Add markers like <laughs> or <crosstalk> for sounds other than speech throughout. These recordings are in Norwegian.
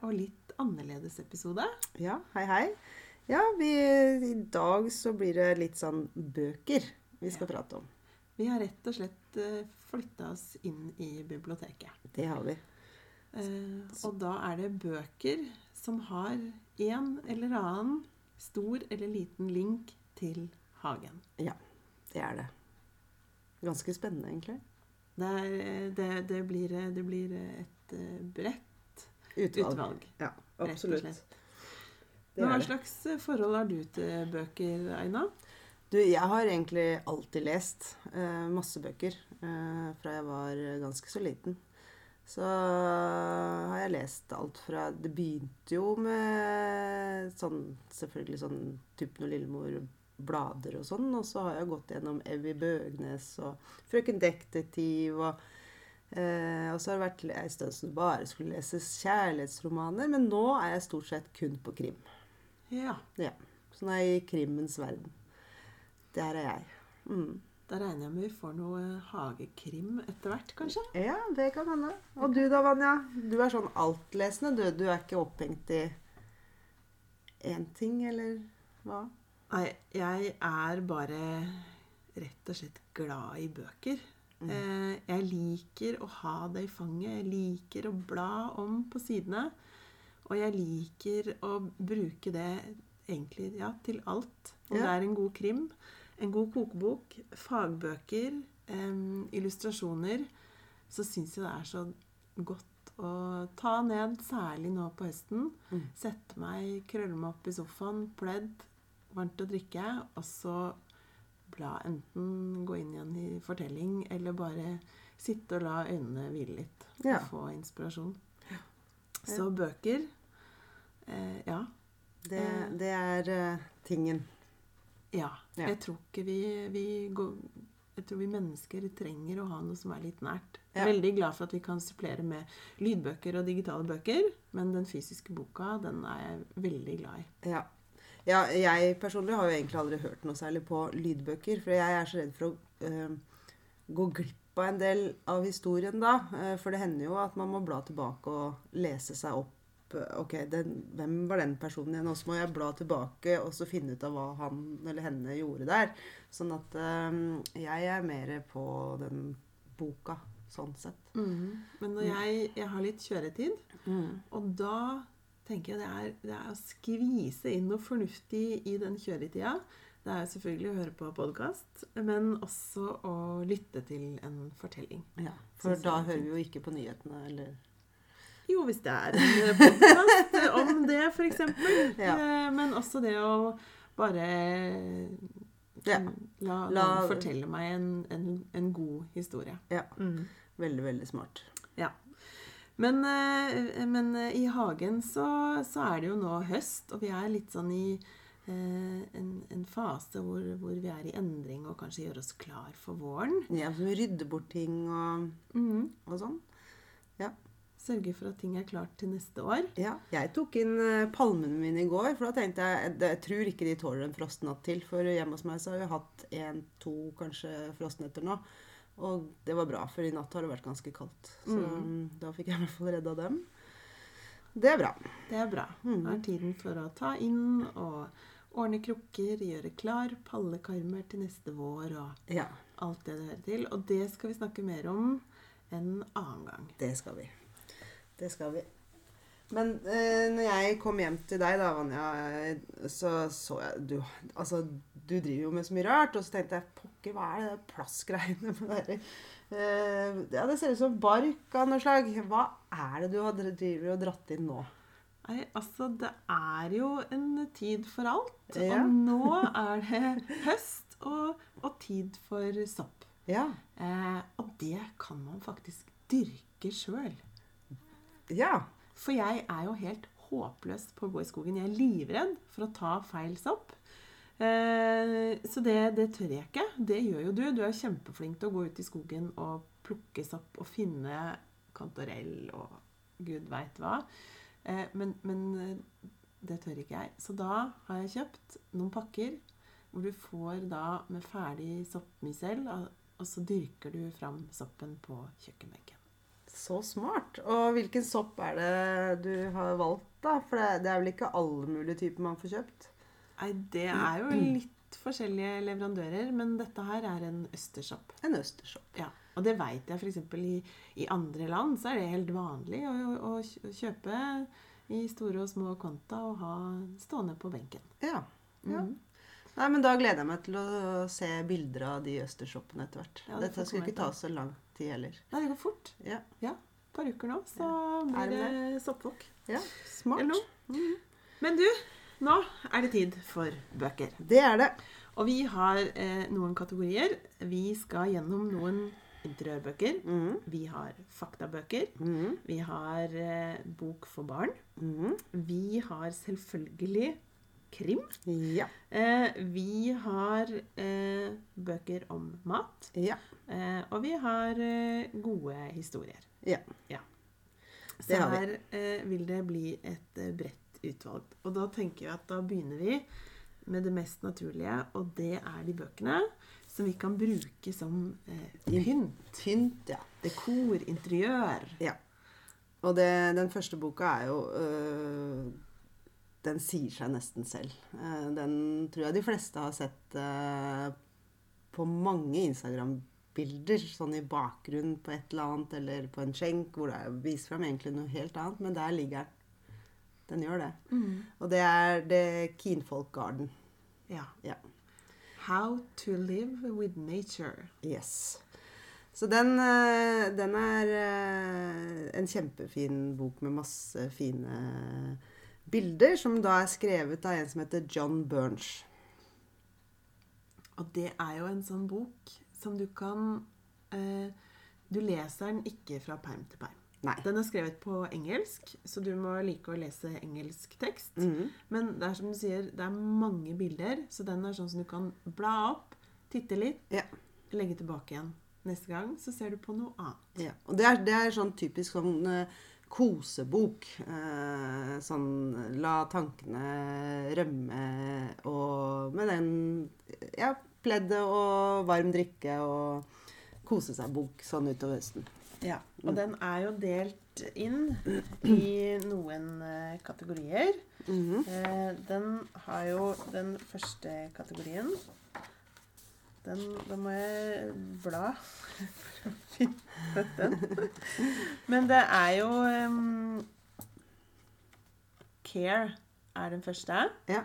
og litt annerledes episode. Ja, hei, hei. Ja, vi, i dag så blir det litt sånn bøker vi skal prate om. Vi har rett og slett flytta oss inn i biblioteket. Det har vi. Eh, og da er det bøker som har en eller annen stor eller liten link til hagen. Ja, det er det. Ganske spennende, egentlig. Det, er, det, det, blir, det blir, et eh, bredt utvalg. utvalg ja, absolutt. Hva slags forhold har du til bøker, Aina? Du, jeg har egentlig alltid lest eh, masse bøker eh, fra jeg var ganske så liten. Så har jeg lest alt fra Det begynte jo med sånn selvfølgelig sånn Tuppen og Lillemor blader og sånn. Og så har jeg gått gjennom Evy Bøgnes og Frøken Detektiv og eh, Og så har det vært en stund som bare skulle leses kjærlighetsromaner. Men nå er jeg stort sett kun på krim. Ja. ja. Så nå er jeg i krimmens verden. Der er jeg. Mm. Da regner jeg med vi får noe hagekrim etter hvert, kanskje? Ja, det kan hende. Og du da, Vanja? Du er sånn altlesende, du. Du er ikke opphengt i én ting, eller hva? Nei, jeg er bare rett og slett glad i bøker. Mm. Eh, jeg liker å ha det i fanget. Jeg liker å bla om på sidene. Og jeg liker å bruke det egentlig ja, til alt. Om ja. det er en god krim, en god kokebok, fagbøker, um, illustrasjoner, så syns jeg det er så godt å ta ned, særlig nå på høsten. Mm. Sette meg, krølle meg opp i sofaen, pledd, varmt å drikke, og så bla enten gå inn igjen i fortelling, eller bare sitte og la øynene hvile litt. Ja. Og få inspirasjon. Ja. Så bøker eh, Ja. Det, eh. det er uh, tingen. Ja. ja. Jeg tror ikke vi, vi går, jeg tror vi mennesker trenger å ha noe som er litt nært. Jeg er veldig glad for at vi kan supplere med lydbøker og digitale bøker. Men den fysiske boka, den er jeg veldig glad i. Ja. Ja jeg personlig har jo egentlig aldri hørt noe særlig på lydbøker. For jeg er så redd for å øh, gå glipp av en del av historien da. Eh, for det hender jo at man må bla tilbake og lese seg opp Ok, den, hvem var den personen igjen? Og så må jeg bla tilbake og så finne ut av hva han eller henne gjorde der. Sånn at um, jeg er mer på den boka, sånn sett. Mm. Men når jeg, jeg, har litt kjøretid, mm. og da tenker jeg det er, det er, å skvise inn noe fornuftig i den kjøretida. Det er selvfølgelig å høre på podkast, men også å lytte til en fortelling. Ja, For da hører vi jo ikke på nyhetene, eller jo, hvis det er en podkast <laughs> om det, f.eks. Ja. Eh, men også det å bare ja. la la fortelle meg en, en, en, god historie. Ja. Mm. Veldig, veldig smart. Ja. Men, eh, men eh, i hagen så, så, er det jo nå høst, og vi er litt sånn i en, en, fase hvor, hvor, vi er i endring og kanskje gjør oss klar for våren. Ja, så vi rydder bort ting og, mm. og sånn. Ja. Sørge for at ting er klart til neste år. Ja, Jeg tok inn eh, palmene mine i går, for da tenkte jeg jeg tror ikke de tåler en frostnatt til. For hjemme hos meg så har vi hatt én, to kanskje frostnetter nå. Og det var bra, for i natt har det vært ganske kaldt. Så mm. da fikk jeg i hvert fall redda dem. Det er bra. Det er bra. Mm. Det er tiden for å ta inn og ordne krukker, gjøre klar pallekarmer til neste vår og ja. alt det det hører til. Og det skal vi snakke mer om en annen gang. Det skal vi. Det skal vi. Men eh, når jeg kom hjem til deg, da, Vanja, eh, så så jeg du, Altså, du driver jo med så mye rart. Og så tenkte jeg pokker, hva er det plastgreiene med det eh, Ja, det ser ut som bark av noe slag. Hva er det du driver og dratt inn nå? Nei, altså det er jo en tid for alt. Ja. Og nå er det høst og, og tid for sopp. Ja. Eh, og det kan man faktisk dyrke sjøl. Ja. For jeg er jo helt håpløs på å gå i skogen. Jeg er livredd for å ta feil sopp. Eh, så det, det, tør jeg ikke. Det gjør jo du. Du er kjempeflink til å gå ut i skogen og plukke sopp og finne kantarell og gud veit hva. Eh, men, men, eh, det tør ikke jeg. Så da har jeg kjøpt noen pakker hvor du får da med ferdig soppmysell, og så dyrker du fram soppen på kjøkkenbenken. Så smart. Og hvilken sopp er det du har valgt, da? For det, det er vel ikke alle mulige typer man får kjøpt? Nei, det er jo litt forskjellige leverandører, men dette her er en østersopp. En østersopp. Ja, og det veit jeg f.eks. I, i andre land så er det helt vanlig å, å, å kjøpe i store og små konta og ha stående på benken. Ja. ja. Mhm. Nei, men Da gleder jeg meg til å se bilder av de østershoppene etter hvert. Ja, det Dette skal ikke ta så lang tid heller. Nei, det går fort. Ja, Ja, et par uker nå, så ja. blir det det soppvåk. ja smart. Eller noe. Men du, nå er det tid for bøker. Det er det. Og vi har eh, noen kategorier. Vi skal gjennom noen interiørbøker. Mm. Vi har faktabøker. Mm. Vi har eh, bok for barn. Mm. Vi har selvfølgelig krim. Ja. Eh, vi har eh, bøker om mat. Ja. Eh, og vi har eh, gode historier. Ja. Så Det har vi. her eh, vil det bli et eh, bredt utvalg. Og da tenker jeg at da begynner vi med det mest naturlige, og det er de bøkene som vi kan bruke som eh, pynt. Tynt, ja. Dekor, interiør. ja. Og det, den første boka er jo øh, Den sier seg nesten selv. Eh, den tror jeg de fleste har sett øh, på mange Instagram-bilder. Sånn i bakgrunnen på et eller annet, eller på en skjenk, hvor det er viser fram egentlig noe helt annet. Men der ligger den. Den gjør det. Og det er The Keenfolk Garden. Ja. Ja. How to live with nature. Yes. Så den, eh, den er eh, en kjempefin bok med masse fine bilder, som da er skrevet av en som heter John Burns. Og det er jo en sånn bok som du kan eh, Du leser den ikke fra perm til perm. Nei. Den er skrevet på engelsk, så du må like å lese engelsk tekst. Mhm. Men det er som du sier, det er mange bilder, så den er sånn som du kan bla opp, titte litt, Ja. legge tilbake igjen. Neste gang så ser du på noe annet. ja. Og det er, det er sånn typisk sånn eh, kosebok. Eh, sånn la tankene rømme og med den ja, pleddet og varm drikke og kose seg-bok sånn utover høsten. Ja, og den er jo delt inn <clears throat> i noen eh, kategorier. -hmm. Eh, den har jo den første kategorien. Den, da må jeg bla for å finne den. Men det er jo um, Care er den første. Ja.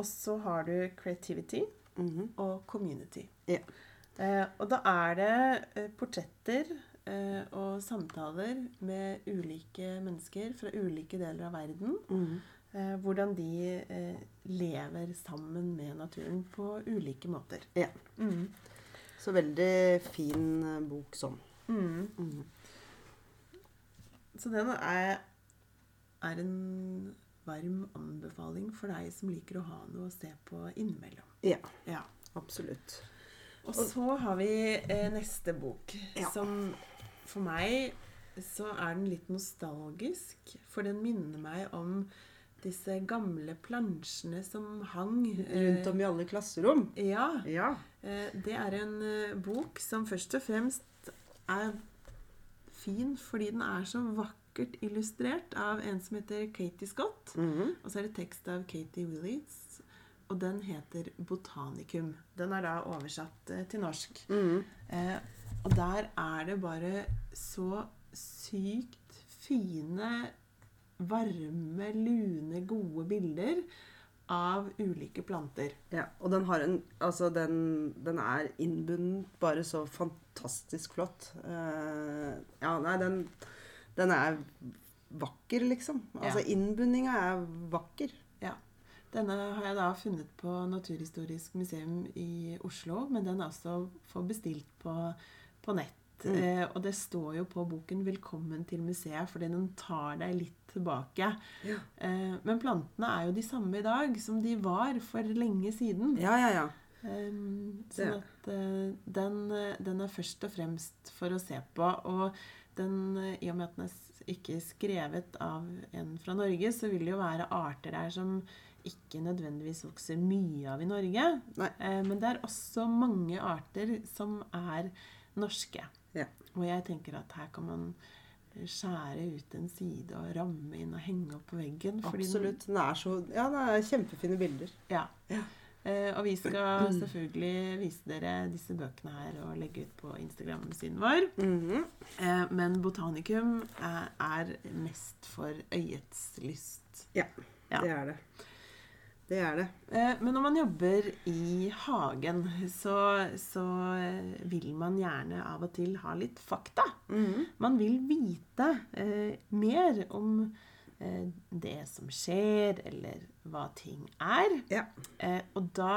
Og så har du Creativity Mhm. og Community. Ja. Eh, og da er det eh, portretter eh, og samtaler med ulike mennesker fra ulike deler av verden. Mm Eh, hvordan de eh, lever sammen med naturen på ulike måter. Ja. Mm. Så veldig fin eh, bok sånn. Mm. Mm. Så den er, er en varm anbefaling for deg som liker å ha noe å se på innimellom. Ja, Ja. absolutt. Og så har vi eh, neste bok, Ja. som for meg så er den litt nostalgisk. For den minner meg om disse gamle plansjene som hang eh, Rundt om i alle klasserom. Ja. Ja. Eh, det er en eh, bok som først og fremst er fin fordi den er så vakkert illustrert av en som heter Katie Scott. Mhm. Og så er det tekst av Katie Willis, og den heter 'Botanicum'. Den er da oversatt til norsk. Mm -hmm. og der er det bare så sykt fine, varme, lune, gode bilder av ulike planter. Ja, og den har en Altså, den, den er innbundet bare så fantastisk flott. Uh, ja, nei, den, den er vakker, liksom. Altså, Ja. innbundinga er vakker. Ja. Denne har jeg da funnet på Naturhistorisk museum i Oslo, men den er også for bestilt på, på nett. Mm. Eh, og det står jo på boken 'Velkommen til museet', fordi den tar deg litt tilbake. Ja. Eh, men plantene er jo de samme i dag som de var for lenge siden. Ja, ja, ja. Um, sånn at eh, den, den er først og fremst for å se på. Og den, i og med at den er ikke skrevet av en fra Norge, så vil det jo være arter der som ikke nødvendigvis vokser mye av i Norge. Eh, men det er også mange arter som er norske. Ja. Og jeg tenker at her kan man skjære ut en side og ramme inn og henge opp på veggen. Absolutt. Den er så Ja, det er kjempefine bilder. Ja. Ja. Eh, og vi skal <clears throat> selvfølgelig vise dere disse bøkene her og legge ut på Instagram-siden vår. Mhm. Eh, men Botanikum er, er mest for øyets lyst. Ja, Ja. det er det. Det er det. Eh, men når man jobber i hagen, så, så eh, vil man gjerne av og til ha litt fakta. Mm. Man vil vite eh, mer om eh, det som skjer, eller hva ting er. Ja. Eh, og da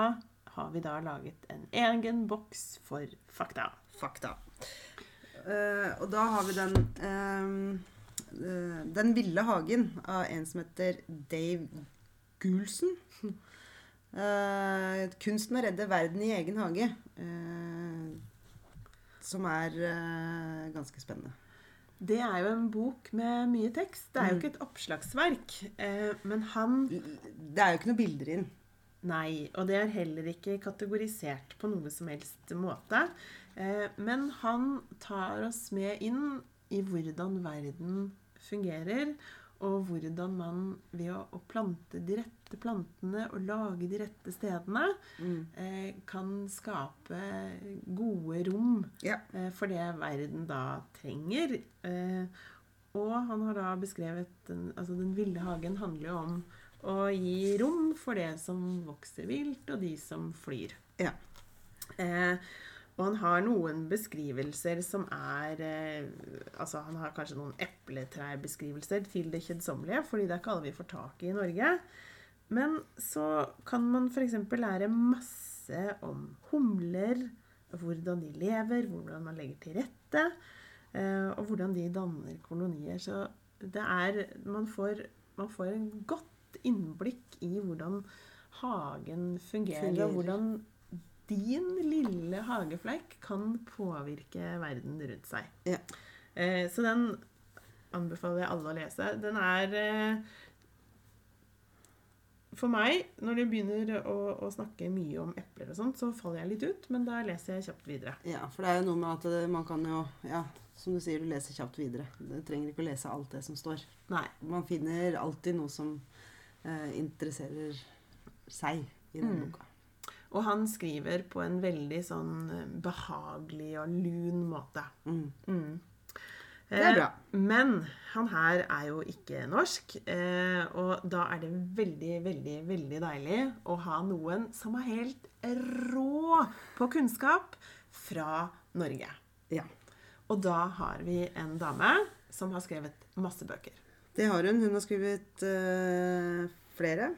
har vi da laget en egen boks for fakta. Fakta. Eh, og da har vi den eh, Den ville hagen av en som heter Dave Gulsen. Uh, kunsten å redde verden i egen hage. Uh, som er uh, ganske spennende. Det er jo en bok med mye tekst. Det er jo ikke et oppslagsverk. Eh, men han Det er jo ikke noe bilder inn. Nei, og det er heller ikke kategorisert på noe som helst måte. Eh, men han tar oss med inn i hvordan verden fungerer, og hvordan man ved å, å plante de rette plantene og lage de rette stedene, Mm. eh, kan skape gode rom Ja. eh, for det verden da trenger. Eh, og han har da beskrevet den, altså den ville hagen handler jo om å gi rom for det som vokser vilt, og de som flyr. Ja. Eh, og han har noen beskrivelser som er eh, Altså, han har kanskje noen epletrærbeskrivelser til det kjedsommelige, fordi det er ikke alle vi får tak i i Norge. Men så kan man f.eks. lære masse om humler, hvordan de lever, hvordan man legger til rette, eh, og hvordan de danner kolonier. Så det er Man får, man får en godt innblikk i hvordan hagen fungerer, Fungerer. og hvordan din lille hagefleik kan påvirke verden rundt seg. Ja. Eh, så den anbefaler jeg alle å lese. Den er eh, For meg, når de begynner å, å snakke mye om epler og sånt, så faller jeg litt ut, men da leser jeg kjapt videre. Ja, for det er jo noe med at man kan jo Ja, som du sier, du leser kjapt videre. Du trenger ikke å lese alt det som står. Nei. Man finner alltid noe som eh, interesserer seg i den Mm. boka. Og han skriver på en veldig sånn eh, behagelig og lun måte. Mm. Mm. Det er bra. Eh, Men han her er jo ikke norsk, eh, og da er det veldig, veldig, veldig deilig å ha noen som er helt rå på kunnskap fra Norge. Ja. Og da har vi en dame som har skrevet masse bøker. Det har hun. Hun har skrevet eh, flere.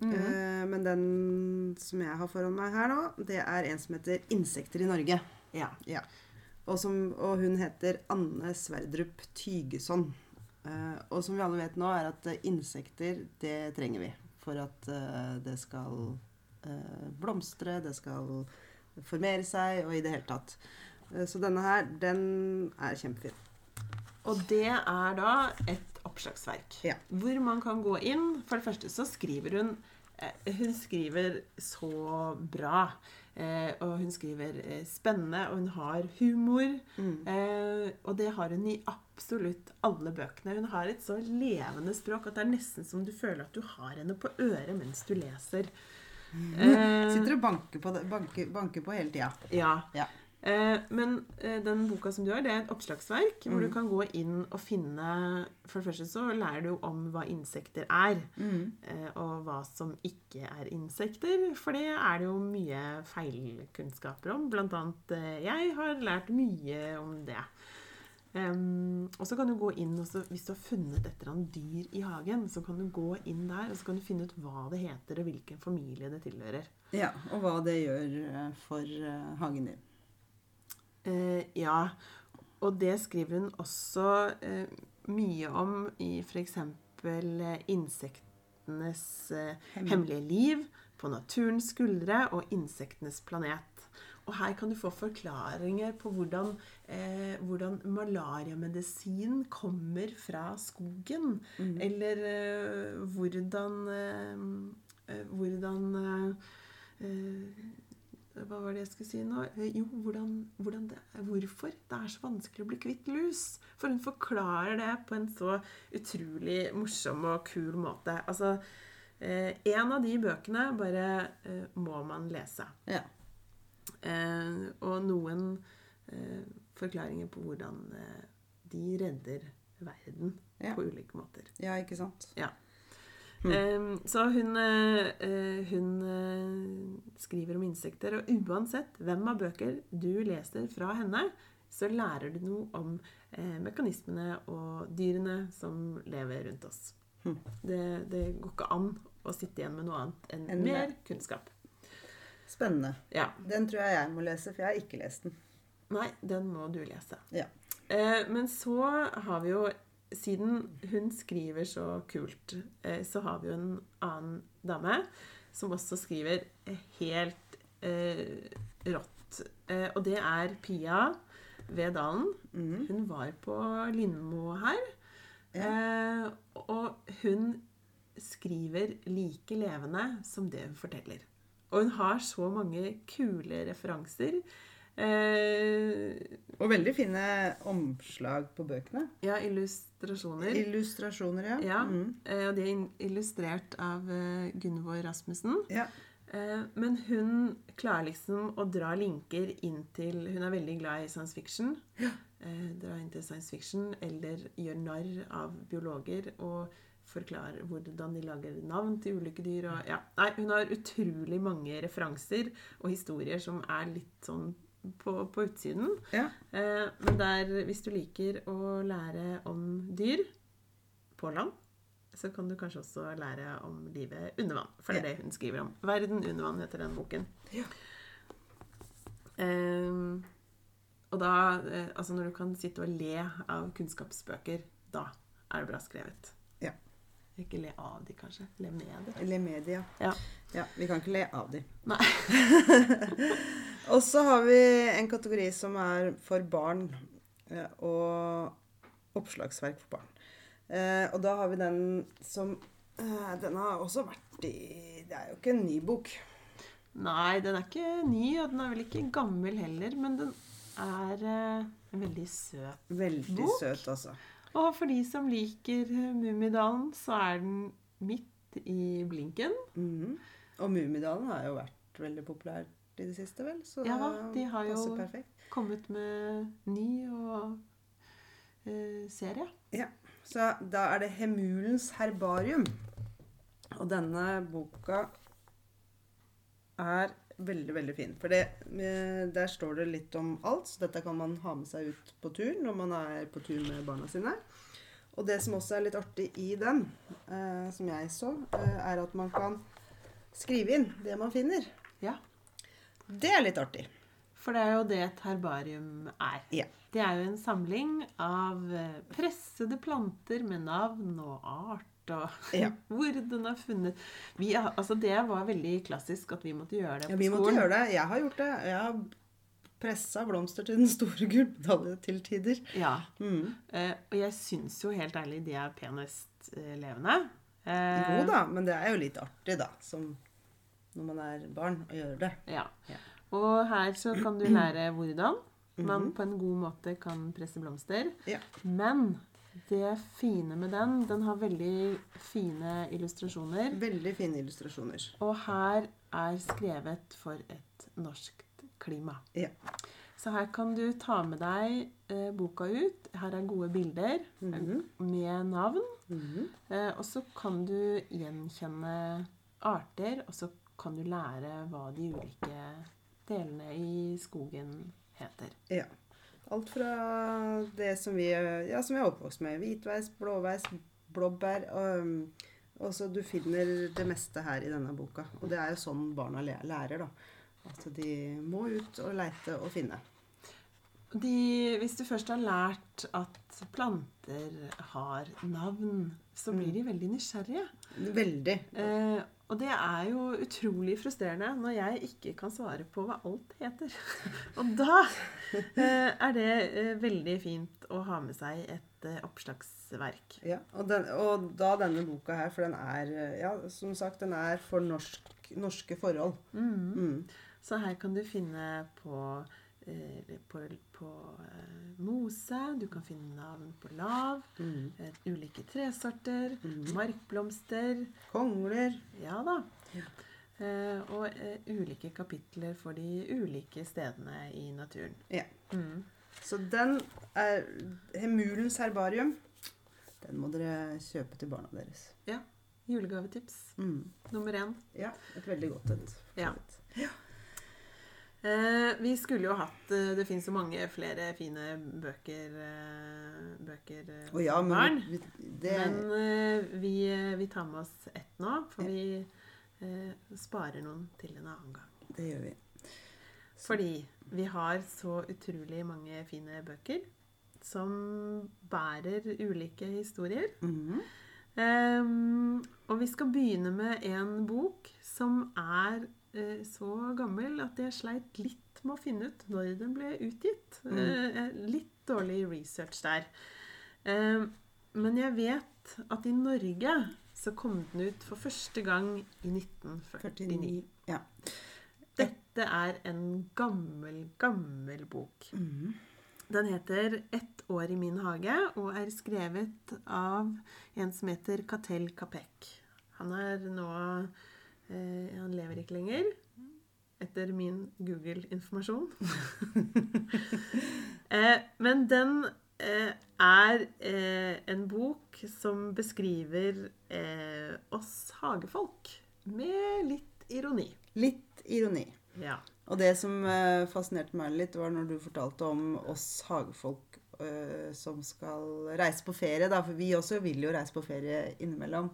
Mhm. Eh, men den som jeg har foran meg her nå, det er en som heter 'Insekter i Norge'. Ja. Ja. Og, som, og hun heter Anne Sverdrup Tygeson. Eh, og som vi alle vet nå, er at eh, insekter, det trenger vi for at det skal blomstre, det skal formere seg, og i det hele tatt. Så denne her, den er kjempefin. Og det er da et oppslagsverk. Ja. Hvor man kan gå inn. For det første så skriver hun eh, Hun skriver så bra. Eh, og hun skriver eh, spennende, og hun har humor. Mm. Eh, og det har hun i absolutt alle bøkene. Hun har et så levende språk at det er nesten som du føler at du har henne på øret mens du leser. Eh, Sitter og banker på, det, banker, banker på hele tida. ja. Ja. Eh, men eh, den boka som du har, det er et oppslagsverk hvor Mm. du kan gå inn og finne For det første så lærer du om hva insekter er, Mm. eh, og hva som ikke er insekter. For det er det jo mye feilkunnskaper om. Blant annet jeg har lært mye om det. Og så kan du gå inn, og så, Hvis du har funnet et eller annet dyr i hagen, så kan du gå inn der og så kan du finne ut hva det heter, og hvilken familie det tilhører. Ja, og hva det gjør for hagen din. Eh, ja, og det skriver hun også eh, mye om i f.eks. Eh, insektenes eh, hemmelige liv, på naturens skuldre og insektenes planet. Og her kan du få forklaringer på hvordan, eh, hvordan malariamedisin kommer fra skogen. Mm. Eller eh, hvordan eh, Hvordan hva var det jeg skulle si nå? Eh, Jo, hvordan, hvordan det, hvorfor det er så vanskelig å bli kvitt lus. For hun forklarer det på en så utrolig morsom og kul måte. Altså, eh, en av de bøkene bare eh, må man lese. Ja. Eh, og noen eh, forklaringer på hvordan eh, de redder verden Ja. på ulike måter. ja, ikke sant? Mm. Så hun, eh, eh, hun eh, skriver om insekter, og uansett hvem av bøker du leser fra henne, så lærer du noe om mekanismene og dyrene som lever rundt oss. Mm. Det, det går ikke an å sitte igjen med noe annet enn en mer kunnskap. Spennende. Ja. Den tror jeg jeg må lese, for jeg har ikke lest den. Nei, den må du lese. Ja. Men så har vi jo Siden hun skriver så kult, eh, så har vi jo en annen dame som også skriver eh, helt eh, rått. Eh, og det er Pia Vedalen. Mm. Hun var på Lindmo her. Eh, og hun skriver like levende som det hun forteller. Og hun har så mange kule referanser. Eh, Og veldig fine omslag på bøkene. ja, illustrasjoner. Illustrasjoner, ja. Ja, mm. eh, og de er illustrert av eh, Gunvor Rasmussen. ja. Eh, men hun klarer liksom å dra linker inn til Hun er veldig glad i science fiction. Eh, dra inn til science fiction, eller gjør narr av biologer og forklarer hvordan de lager navn til ulike dyr. Og, ja. Nei, hun har utrolig mange referanser og historier som er litt sånn på, på utsiden. ja. Eh, men der, hvis du liker å lære om dyr på land, så kan du kanskje også lære om livet under vann. For det er Ja. det hun skriver om. 'Verden under vann' heter den boken. Ja. Eh, og da eh, Altså, når du kan sitte og le av kunnskapsbøker, da er det bra skrevet. Ja. Ikke le av de, kanskje. Le med de. Le media. Ja. Ja, vi kan ikke le av de. Nei. <laughs> Og så har vi en kategori som er for barn eh, og oppslagsverk for barn. Eh, og da har vi den som eh, Den har også vært i Det er jo ikke en ny bok. Nei, den er ikke ny, og den er vel ikke gammel heller, men den er en veldig søt. Veldig Bok? søt, altså. Og for de som liker Mummidalen, så er den midt i blinken. Mhm. Og Mummidalen har jo vært veldig populær i det siste, vel? Så Ja de har jo- perfekt. Kommet med ny og eh, serie. Ja, så da er det Hemulens herbarium. Og denne boka er veldig, veldig fin. For det, eh, der står det litt om alt, så dette kan man ha med seg ut på tur når man er på tur med barna sine. Og det som også er litt artig i den, eh, som jeg så, eh, er at man kan skrive inn det man finner. Ja. Det er litt artig. For det er jo det et herbarium er. Ja. Det er jo en samling av eh, pressede planter med navn og art og <laughs> Ja. hvor den er funnet. Vi, altså det var veldig klassisk at vi måtte gjøre det Ja, på vi måtte gjøre det. Jeg har gjort det. Jeg har pressa blomster til den store gullmedaljen til tider. Ja. Mm. Uh, og jeg syns jo helt ærlig de er penest uh, levende. Uh, Jo da, men det er jo litt artig, da, som når man er barn, å gjøre det. Ja. Ja. Og her så kan du lære hvordan man på en god måte kan presse blomster. Mhm. Ja. Men det fine med den, den har veldig fine illustrasjoner. Veldig fine illustrasjoner. Og her er skrevet for et norskt klima. Ja. Så her kan du ta med deg eh, boka ut. Her er gode bilder Mhm. med navn. Mhm. Eh, og så kan du gjenkjenne arter, og så kan du lære hva de ulike delene i skogen heter. ja. Alt fra det som vi, ja, som vi er oppvokst med. Hvitveis, blåveis, blåbær. Og, og så du finner det meste her i denne boka. Og det er jo sånn barna lærer, da. At de må ut og leite og finne. De, hvis du først har lært at planter har navn, så blir de veldig nysgjerrige. Veldig. Eh, og det er jo utrolig frustrerende når jeg ikke kan svare på hva alt heter. <laughs> og da eh, er det eh, veldig fint å ha med seg et eh, oppslagsverk. Ja, og, den, og da denne boka her, for den er, ja, som sagt, den er for norsk, norske forhold. Mm. Mm. Så her kan du finne på, på, på eh, mose, du kan finne navn på lav, Mm. eh, ulike tresorter, mm. markblomster. Kongler. Ja da. Ja. Eh, og eh, ulike kapitler for de ulike stedene i naturen. Ja. Mm. Så den er Hemulens herbarium. Den må dere kjøpe til barna deres. Ja. Julegavetips Mm. nummer én. Ja, et veldig godt et. Ja. Eh, vi skulle jo hatt eh, Det fins jo mange flere fine bøker, eh, bøker oh, ja, men barn. vi, det Men vi, vi tar med oss ett nå, for vi eh, sparer noen til en annen gang. Det gjør vi. Fordi vi har så utrolig mange fine bøker som bærer ulike historier. Mhm. Ehm, og vi skal begynne med en bok som er så gammel at jeg sleit litt med å finne ut når den ble utgitt. Mm. Eh, litt dårlig research der. Men jeg vet at i Norge så kom den ut for første gang i 1949. 49. Ja. Dette er en gammel, gammel bok. Mm. Den heter 'Ett år i min hage' og er skrevet av en som heter Catel Capek. Han er nå eh, Han lever ikke lenger, etter min Google-informasjon. <laughs> eh, men den eh, er eh, en bok som beskriver eh, oss hagefolk med litt ironi. Litt ironi. Ja. Og det som eh, fascinerte meg litt, var når du fortalte om oss hagefolk eh, som skal reise på ferie. Da, for vi også vil jo reise på ferie innimellom.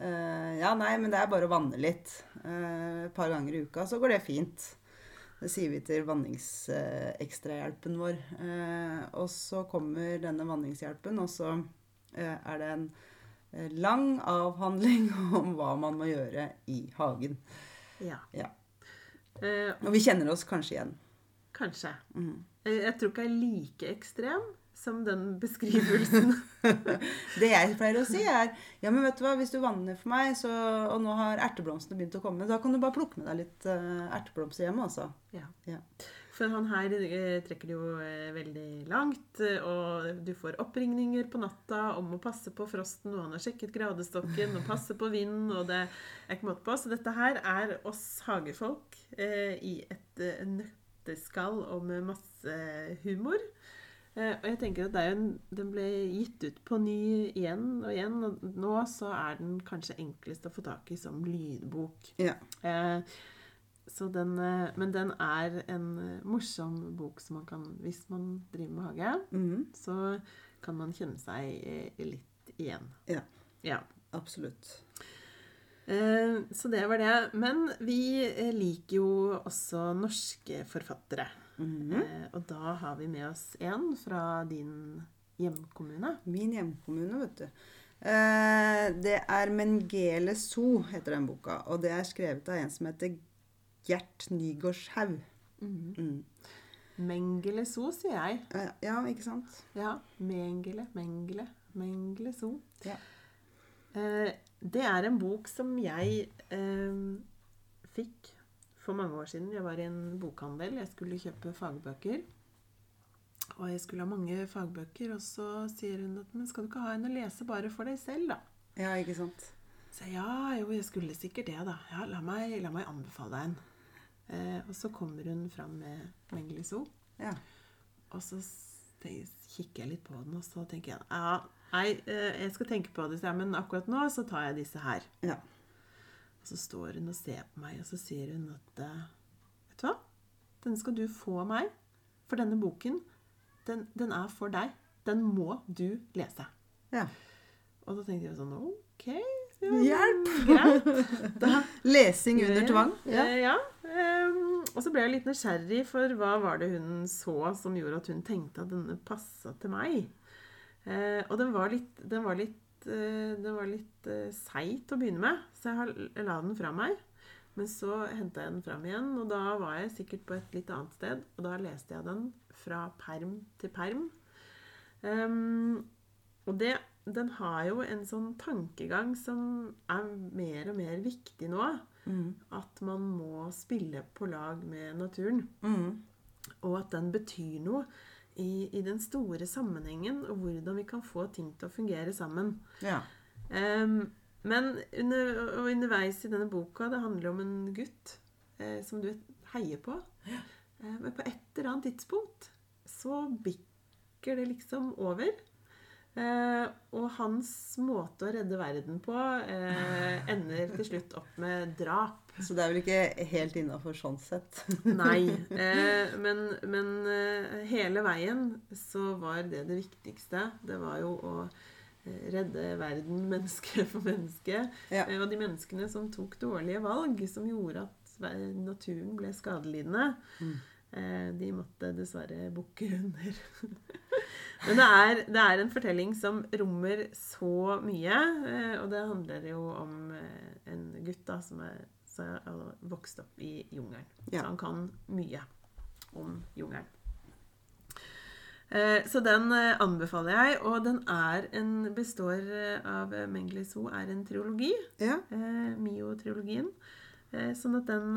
Eh, ja, nei, men det er bare å vanne litt. Uh, et par ganger i uka, så går det fint. Det sier vi til vanningsekstrahjelpen vår. Uh, og så kommer denne vanningshjelpen, og så er det en lang avhandling <laughs> om hva man må gjøre i hagen. ja. Ja. Og vi kjenner oss kanskje igjen. kanskje. Eh, Jeg tror ikke jeg er like ekstrem som den beskrivelsen. <laughs> Det jeg pleier å si, er Ja, men vet du hva, hvis du vanner for meg, så, og nå har erteblomstene begynt å komme, da kan du bare plukke med deg litt uh, erteblomster hjemme, altså. ja. Ja. For han her eh, trekker det jo eh, veldig langt, og du får oppringninger på natta om å passe på frosten, og han har sjekket gradestokken og passe på vind, og det er ikke måte på. Så dette her er oss hagefolk eh, i et nøtteskall og med masse humor. Eh, og jeg tenker at en, Den ble gitt ut på ny igjen og igjen, og nå så er den kanskje enklest å få tak i som lydbok. Ja. Eh, så den, eh, men den er en eh, morsom bok som man kan Hvis man driver med hage, mm. så kan man kjenne seg litt igjen. Ja. Ja. absolutt. Eh, Så det var det. Men vi liker jo også norske forfattere. Mhm. Eh, Og da har vi med oss en fra din hjemkommune. Min hjemkommune, vet du. Eh, det er Mengele So, heter den boka. Og det er skrevet av en som heter Gert Nygårdshaug. Mm. Mengele so, sier jeg. Eh, ja, ikke sant? Ja. Mengele, Mengele, Mengele so. Ja. Eh, det er en bok som jeg eh, fikk for mange år siden. Jeg var i en bokhandel. Jeg skulle kjøpe fagbøker. Og jeg skulle ha mange fagbøker, og så sier hun at men skal du ikke ha en å lese bare for deg selv, da? Ja, ikke sant? Så ja, jo, jeg skulle sikkert det, da. Ja, la meg, la meg anbefale deg en. Eh, og så kommer hun fram med Mengele so. Ja. Og så kikker jeg litt på den, og så tenker jeg ja, nei, eh, jeg skal tenke på det, men akkurat nå så tar jeg disse her. Ja. Og så står hun og ser på meg, og så sier hun at eh, Vet du hva? Denne skal du få av meg. For denne boken, den, den er for deg. Den må du lese. ja. Og da tenkte jeg sånn OK. Hjelp! Greit. <laughs> Da Lesing under tvang. Ja. Ja. ja. ehm, og så ble jeg litt nysgjerrig, for hva var det hun så som gjorde at hun tenkte at denne passa til meg? Uh, og den var litt, den var litt, eh, den var litt seigt å begynne med, så jeg, la den fra meg. Men så henta jeg den fram igjen, og da var jeg sikkert på et litt annet sted. Og da leste jeg den fra perm til perm. Um, og det, den har jo en sånn tankegang som er mer og mer viktig nå. Mm. At man må spille på lag med naturen. Mm. Og at den betyr noe i, i den store sammenhengen, og hvordan vi kan få ting til å fungere sammen. Ja. Um, men under, og underveis i denne boka Det handler om en gutt eh, som du heier på. Eh, men på et eller annet tidspunkt så bikker det liksom over. Eh, og hans måte å redde verden på eh, <laughs> ender til slutt opp med drap. Så det er vel ikke helt innafor sånn sett. <laughs> Nei. <laughs> Eh, men men eh, hele veien så var det det viktigste. Det var jo å eh, redde verden menneske <laughs> for menneske. Ja. Eh, og de menneskene som tok dårlige valg, som gjorde at naturen ble skadelidende, Mm. eh, de måtte dessverre bukke under. Men det er, det er en fortelling som rommer så mye. Og det handler jo om en gutt da, som er, som er vokst opp i jungelen. Ja. Så han kan mye om jungelen. Eh, Så den eh, anbefaler jeg. Og den er en, består eh, av Mengele Zoo, er en triologi. Ja. Eh, Mio-triologien. Sånn at den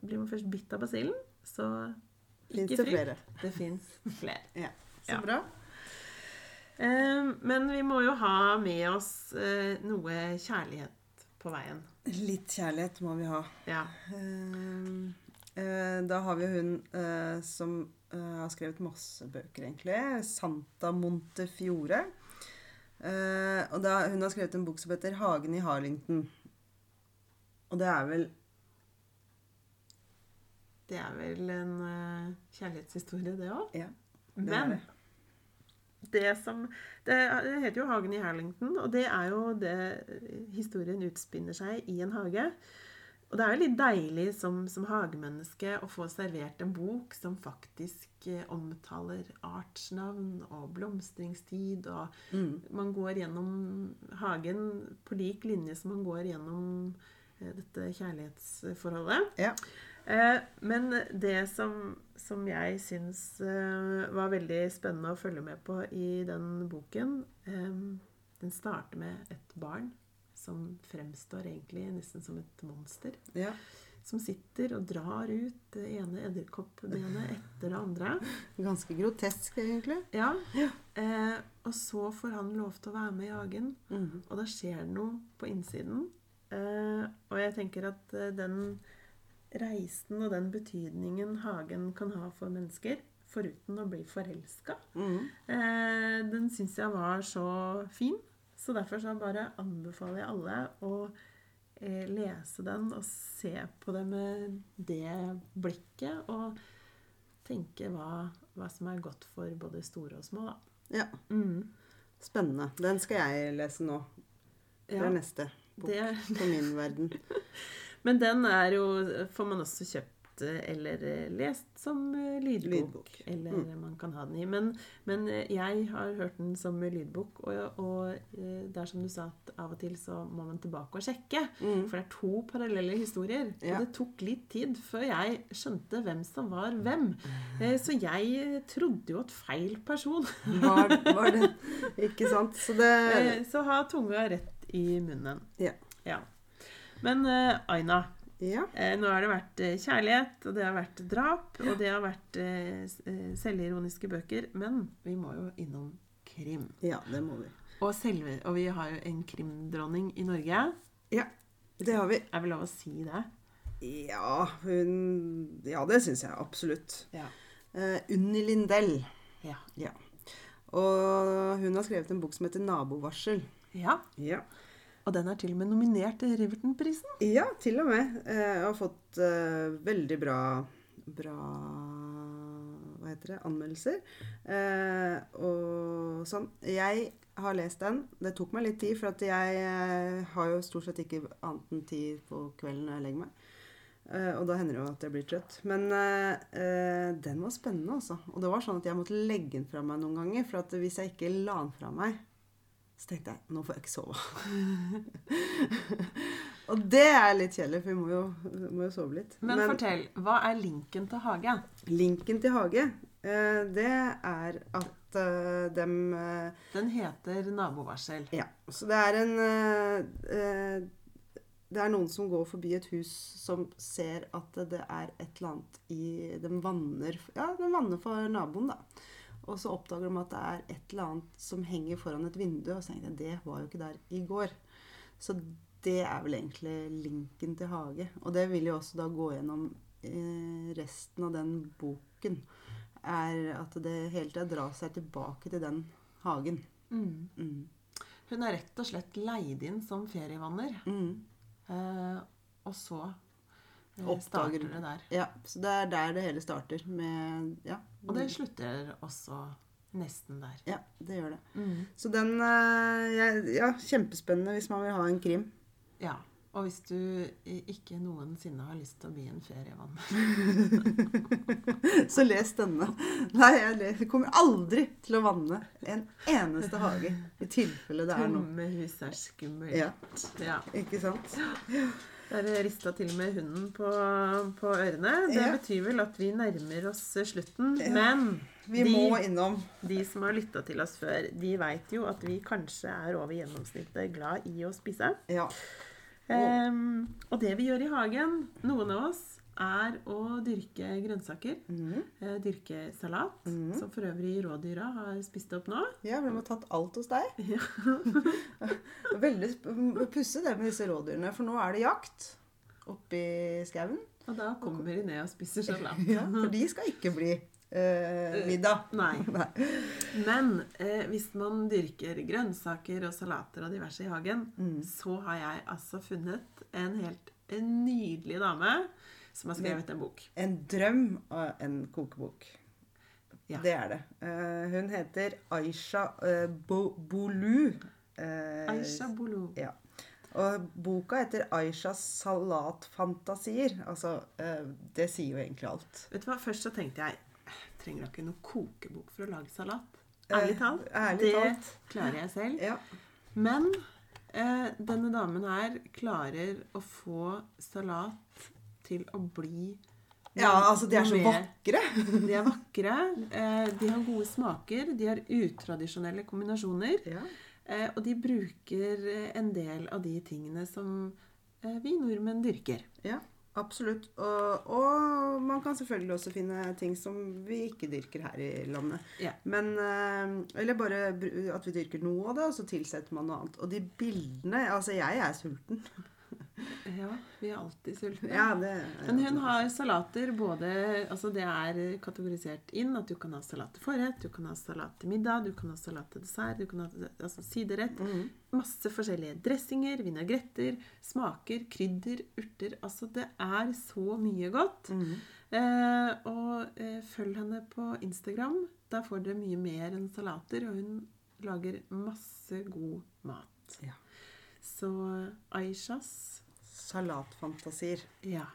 Blir man først bitt av basillen, så Fins det flere? Det fins flere. Ja. Så Ja. bra. Men vi må jo ha med oss noe kjærlighet på veien. Litt kjærlighet må vi ha. Ja. Eh, eh, da har vi hun eh, som har skrevet masse bøker, egentlig. Santa Montefiore. Og da, hun har skrevet en bok som heter 'Hagen i Harlington'. Og det er vel Det er vel en kjærlighetshistorie, det òg. Ja. det Men det. som Det det heter jo 'Hagen i Harlington', og det er jo det historien utspinner seg i en hage. Og det er jo litt deilig som, som hagemenneske å få servert en bok som faktisk eh, omtaler artsnavn og blomstringstid, og Mm. man går gjennom hagen på lik linje som man går gjennom eh, dette kjærlighetsforholdet. Ja. Eh, Men det som, som jeg syns eh, var veldig spennende å følge med på i den boken eh, Den starter med et barn som fremstår egentlig nesten som et monster. ja. Som sitter og drar ut det ene edderkoppbenet etter det andre. Ganske grotesk, egentlig. Ja. Eh, og så får han lov til å være med i hagen. Mm. Og da skjer det noe på innsiden. Eh, og jeg tenker at den reisen og den betydningen hagen kan ha for mennesker, foruten å bli forelska, Mm. eh, den syns jeg var så fin. Så derfor så bare anbefaler jeg alle å eh, lese den og se på det med det blikket. Og tenke hva, hva som er godt for både store og små, da. Ja. Mm. Spennende. Den skal jeg lese nå. Det Ja, er neste bok det på min verden. <laughs> Men den er jo Får man også kjøpt eh, eller eh, lest som eh, lydbok. Lydbok. Eller Mm. man kan ha den i. Men, men jeg har hørt den som lydbok, og, og det er som du sa, at av og til så må man tilbake og sjekke. Mm. For det er to parallelle historier. Ja. Og det tok litt tid før jeg skjønte hvem som var hvem. Så jeg trodde jo at feil person <laughs> Var, var det Ikke sant? Så det Så ha tunga rett i munnen. Ja. ja. Men eh, Aina, Ja. Eh, nå har det vært eh, kjærlighet, og det har vært drap, og det har vært selvironiske bøker. Men vi må jo innom krim. Ja, det må vi. Og, selve, og vi har jo en krimdronning i Norge. Ja, det har vi. Er vel lov å si det? Ja, hun Ja, det syns jeg absolutt. Ja. Uh, Unni Lindell. Ja. Og hun har skrevet en bok som heter 'Nabovarsel'. ja. Ja. Og den er til og med nominert til Riverton-prisen. Ja, til og med. Eh, har fått eh, veldig bra Bra Hva heter det? Anmeldelser. Eh, og sånn. Jeg har lest den. Det tok meg litt tid, for at jeg eh, har jo stort sett ikke annet enn tid på kvelden når jeg legger meg. Eh, og da hender det jo at jeg blir trøtt. Men den var spennende, altså. Og det var sånn at jeg måtte legge den fra meg noen ganger. For at hvis jeg ikke la den fra meg, så tenkte jeg nå får jeg ikke sove. <laughs> og det er litt kjedelig, for vi må jo, må jo sove litt. Men, fortell, hva er linken til Hage? linken til Hage, eh, det er at eh, dem eh, Den heter Nabovarsel. Ja. Så det er en det er noen som går forbi et hus som ser at det er et eller annet i Den vanner Ja, vanner for naboen, da. Og så oppdager de at det er et eller annet som henger foran et vindu. Og så tenker jeg det var jo ikke der i går. Så det er vel egentlig linken til hage. Og det vil jo også da gå gjennom eh, resten av den boken. Er at det hele tida drar seg tilbake til den hagen. Mm. Mm. Hun er rett og slett leid inn som ferievanner. Mm. Eh, og så eh, Oppdager- starter det der. Ja, så det er der det hele starter. Med Ja. Og det slutter også nesten der. Ja, det gjør det. Mm. Så den eh, ja, ja, kjempespennende hvis man vil ha en krim. Ja. Og hvis du ikke noensinne har lyst til å bli en ferievanner <laughs> Så les denne. Nei, jeg kommer aldri til å vanne en eneste hage. I tilfelle det er noe. Tomme hus er skummelt. Ja, Ja. ikke sant? Der rista til og med hunden på, på ørene. Det Ja. betyr vel at vi nærmer oss slutten. Ja. Men Vi de, må innom. de som har lytta til oss før, de veit jo at vi kanskje er over gjennomsnittet glad i å spise. Ja. Um, og det vi gjør i hagen, noen av oss, er å dyrke grønnsaker. Mm. eh, Dyrke salat, mm. som for øvrig rådyra har spist opp nå. ja, for de har tatt alt hos deg. Ja. <laughs> Veldig pussig det med disse rådyrene, for nå er det jakt oppi skauen. Og da kommer de ned og spiser salat. Ja, for de skal ikke bli eh, middag. Nei. <laughs> Nei. Men eh, hvis man dyrker grønnsaker og salater og diverse i hagen, Mm. så har jeg altså funnet en helt en nydelig dame som har skrevet en bok. En drøm av en kokebok. Ja. Det er det. Uh, hun heter Aisha uh, Bo Bolu. Uh, Aisha Bolu. Ja. Og boka heter Aishas salatfantasier. Altså, det sier jo egentlig alt. Vet du hva, Først så tenkte jeg trenger ikke noen kokebok for å lage salat. Ærlig talt. ærlig det talt. klarer jeg selv. Ja. Men denne damen her klarer å få salat til å bli ja, altså de er så vakre. <laughs> De er vakre, eh, de har gode smaker, de har utradisjonelle kombinasjoner. Ja. Eh, og de bruker eh, en del av de tingene som vi nordmenn dyrker. ja, absolutt. Og, og man kan selvfølgelig også finne ting som vi ikke dyrker her i landet. Ja. Men, eller bare at vi dyrker noe av det, og så tilsetter man noe annet. Og de bildene Altså, jeg er sulten. <laughs> Ja, vi er alltid sultne. Ja, det Men hun har salater både Altså det er kategorisert inn at du kan ha salat til forrett, du kan ha salat til middag, du kan ha salat til dessert, du kan ha altså siderett. Mhm. Masse forskjellige dressinger, vinagretter, smaker, krydder, urter. Altså det er så mye godt. Mhm. Eh, og eh, følg henne på Instagram. Der får dere mye mer enn salater, og hun lager masse god mat. Ja. Så Aishas Salatfantasier. Ja.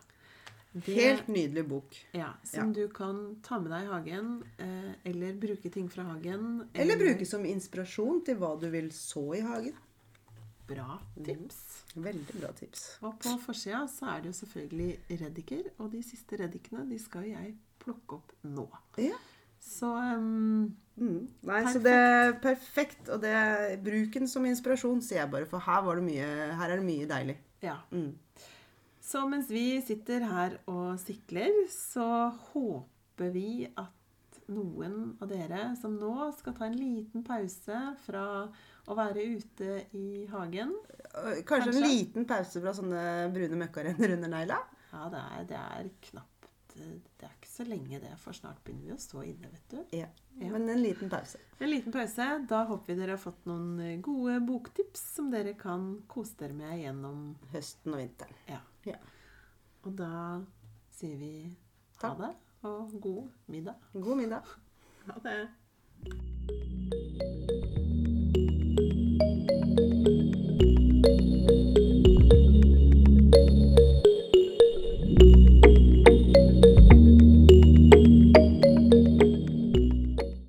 Det, Helt nydelig bok. ja, som du kan ta med deg i hagen, eh, eller bruke ting fra hagen. Eller bruke som inspirasjon til hva du vil så i hagen. Bra tips. Veldig bra tips. Og på forsida så er det jo selvfølgelig reddiker, og de siste reddikene de skal jeg plukke opp nå. Ja. Så um, Mm. Nei, så det er perfekt. Og det, er bruken som inspirasjon, sier jeg bare. For her, var det mye, her er det mye deilig. ja. Mm. Så mens vi sitter her og sikler, så håper vi at noen av dere som nå skal ta en liten pause fra å være ute i hagen Øh, Kanskje, Kanskje. en liten pause fra sånne brune møkkarenner under negla? Ja, det er, det er knapt Det er ikke så lenge det, for snart begynner vi å stå inne, vet du. Ja. Ja. Men en liten pause. En liten pause. Da håper vi dere har fått noen gode boktips som dere kan kose dere med gjennom Høsten og vinteren. Ja. Ja. Og da sier vi ha det, og god middag. God middag. Ha det.